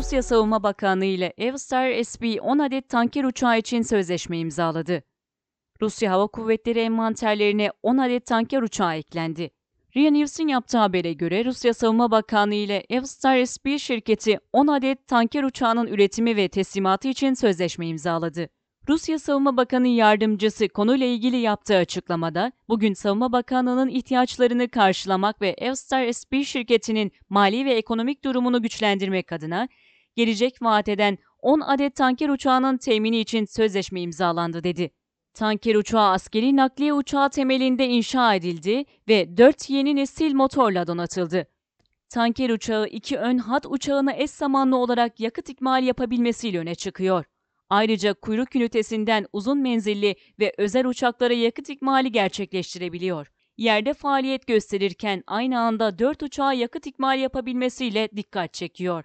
Rusya Savunma Bakanlığı ile Evstar SB-10 adet tanker uçağı için sözleşme imzaladı. Rusya Hava Kuvvetleri envanterlerine 10 adet tanker uçağı eklendi. RIA News'un yaptığı habere göre Rusya Savunma Bakanlığı ile Evstar SB şirketi 10 adet tanker uçağının üretimi ve teslimatı için sözleşme imzaladı. Rusya Savunma Bakanı Yardımcısı konuyla ilgili yaptığı açıklamada, bugün Savunma Bakanlığı'nın ihtiyaçlarını karşılamak ve Evstar SB şirketinin mali ve ekonomik durumunu güçlendirmek adına gelecek vaat eden 10 adet tanker uçağının temini için sözleşme imzalandı dedi. Tanker uçağı askeri nakliye uçağı temelinde inşa edildi ve 4 yeni nesil motorla donatıldı. Tanker uçağı iki ön hat uçağına eş zamanlı olarak yakıt ikmali yapabilmesiyle öne çıkıyor. Ayrıca kuyruk ünitesinden uzun menzilli ve özel uçaklara yakıt ikmali gerçekleştirebiliyor. Yerde faaliyet gösterirken aynı anda 4 uçağa yakıt ikmali yapabilmesiyle dikkat çekiyor.